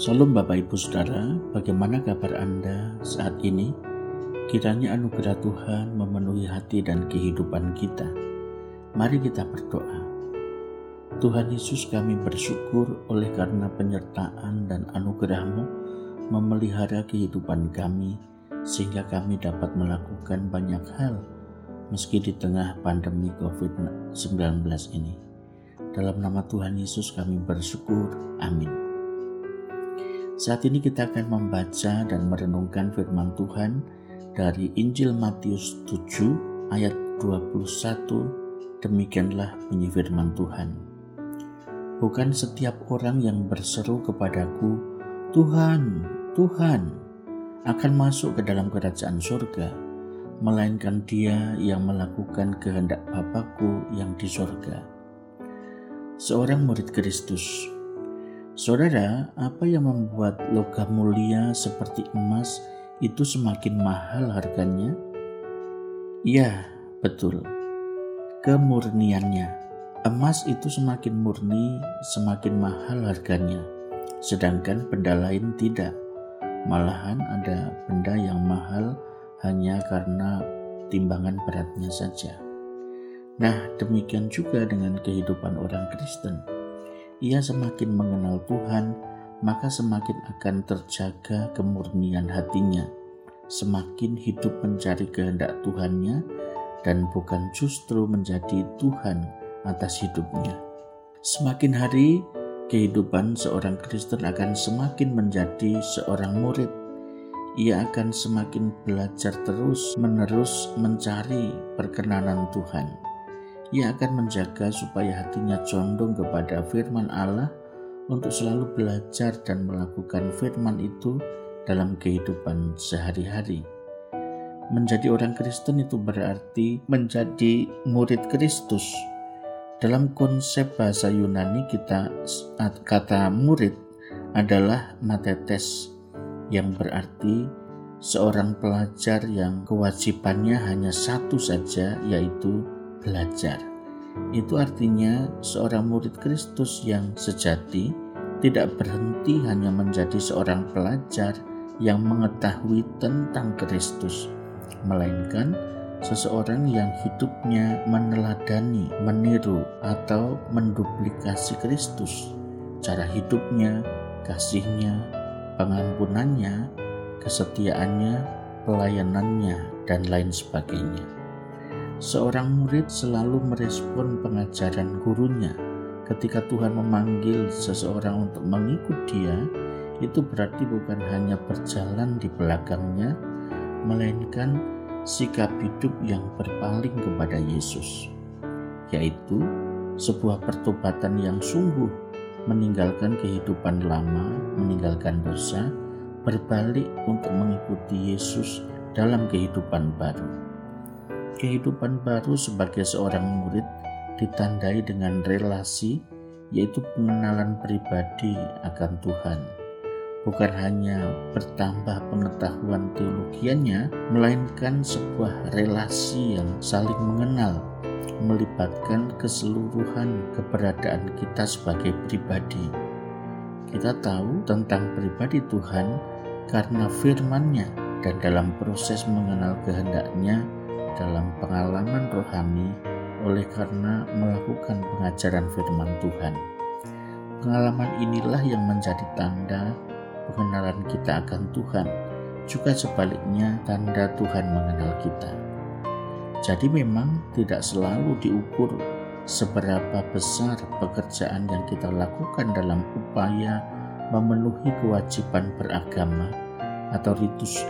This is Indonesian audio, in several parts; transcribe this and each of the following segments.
Salam Bapak Ibu Saudara, bagaimana kabar Anda saat ini? Kiranya anugerah Tuhan memenuhi hati dan kehidupan kita. Mari kita berdoa. Tuhan Yesus kami bersyukur oleh karena penyertaan dan anugerah-Mu memelihara kehidupan kami sehingga kami dapat melakukan banyak hal meski di tengah pandemi COVID-19 ini. Dalam nama Tuhan Yesus kami bersyukur. Amin. Saat ini kita akan membaca dan merenungkan firman Tuhan dari Injil Matius 7 ayat 21. Demikianlah bunyi firman Tuhan. Bukan setiap orang yang berseru kepadaku, Tuhan, Tuhan, akan masuk ke dalam kerajaan surga, melainkan dia yang melakukan kehendak Bapakku yang di surga. Seorang murid Kristus Saudara, apa yang membuat logam mulia seperti emas itu semakin mahal harganya? Ya, betul. Kemurniannya. Emas itu semakin murni, semakin mahal harganya. Sedangkan benda lain tidak. Malahan ada benda yang mahal hanya karena timbangan beratnya saja. Nah, demikian juga dengan kehidupan orang Kristen ia semakin mengenal Tuhan, maka semakin akan terjaga kemurnian hatinya, semakin hidup mencari kehendak Tuhannya, dan bukan justru menjadi Tuhan atas hidupnya. Semakin hari, kehidupan seorang Kristen akan semakin menjadi seorang murid. Ia akan semakin belajar terus-menerus mencari perkenanan Tuhan ia akan menjaga supaya hatinya condong kepada firman Allah untuk selalu belajar dan melakukan firman itu dalam kehidupan sehari-hari. Menjadi orang Kristen itu berarti menjadi murid Kristus. Dalam konsep bahasa Yunani kita kata murid adalah matetes yang berarti seorang pelajar yang kewajibannya hanya satu saja yaitu belajar. Itu artinya seorang murid Kristus yang sejati tidak berhenti hanya menjadi seorang pelajar yang mengetahui tentang Kristus, melainkan seseorang yang hidupnya meneladani, meniru, atau menduplikasi Kristus. Cara hidupnya, kasihnya, pengampunannya, kesetiaannya, pelayanannya, dan lain sebagainya. Seorang murid selalu merespon pengajaran gurunya. Ketika Tuhan memanggil seseorang untuk mengikut Dia, itu berarti bukan hanya berjalan di belakangnya, melainkan sikap hidup yang berpaling kepada Yesus, yaitu sebuah pertobatan yang sungguh meninggalkan kehidupan lama, meninggalkan dosa, berbalik untuk mengikuti Yesus dalam kehidupan baru. Kehidupan baru sebagai seorang murid ditandai dengan relasi, yaitu pengenalan pribadi akan Tuhan. Bukan hanya bertambah pengetahuan teologiannya, melainkan sebuah relasi yang saling mengenal, melibatkan keseluruhan keberadaan kita sebagai pribadi. Kita tahu tentang pribadi Tuhan karena firman-Nya dan dalam proses mengenal kehendaknya dalam pengalaman rohani oleh karena melakukan pengajaran firman Tuhan. Pengalaman inilah yang menjadi tanda pengenalan kita akan Tuhan, juga sebaliknya tanda Tuhan mengenal kita. Jadi memang tidak selalu diukur seberapa besar pekerjaan yang kita lakukan dalam upaya memenuhi kewajiban beragama atau ritus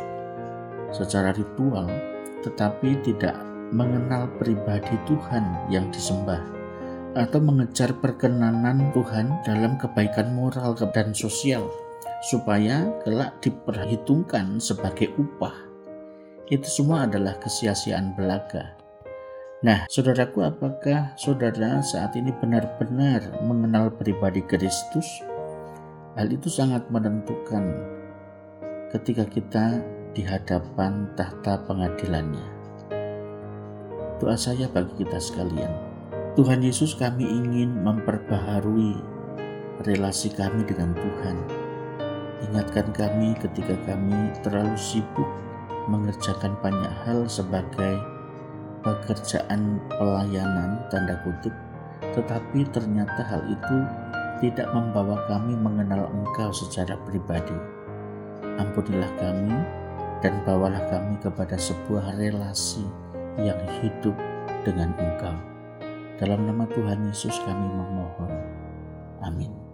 secara ritual tetapi tidak mengenal pribadi Tuhan yang disembah atau mengejar perkenanan Tuhan dalam kebaikan moral dan sosial supaya kelak diperhitungkan sebagai upah. Itu semua adalah kesia-siaan belaga. Nah, saudaraku, apakah saudara saat ini benar-benar mengenal pribadi Kristus? Hal itu sangat menentukan ketika kita di hadapan tahta pengadilannya. Doa saya bagi kita sekalian, Tuhan Yesus kami ingin memperbaharui relasi kami dengan Tuhan. Ingatkan kami ketika kami terlalu sibuk mengerjakan banyak hal sebagai pekerjaan pelayanan tanda kutip, tetapi ternyata hal itu tidak membawa kami mengenal Engkau secara pribadi. Ampunilah kami dan bawalah kami kepada sebuah relasi yang hidup dengan Engkau. Dalam nama Tuhan Yesus kami memohon. Amin.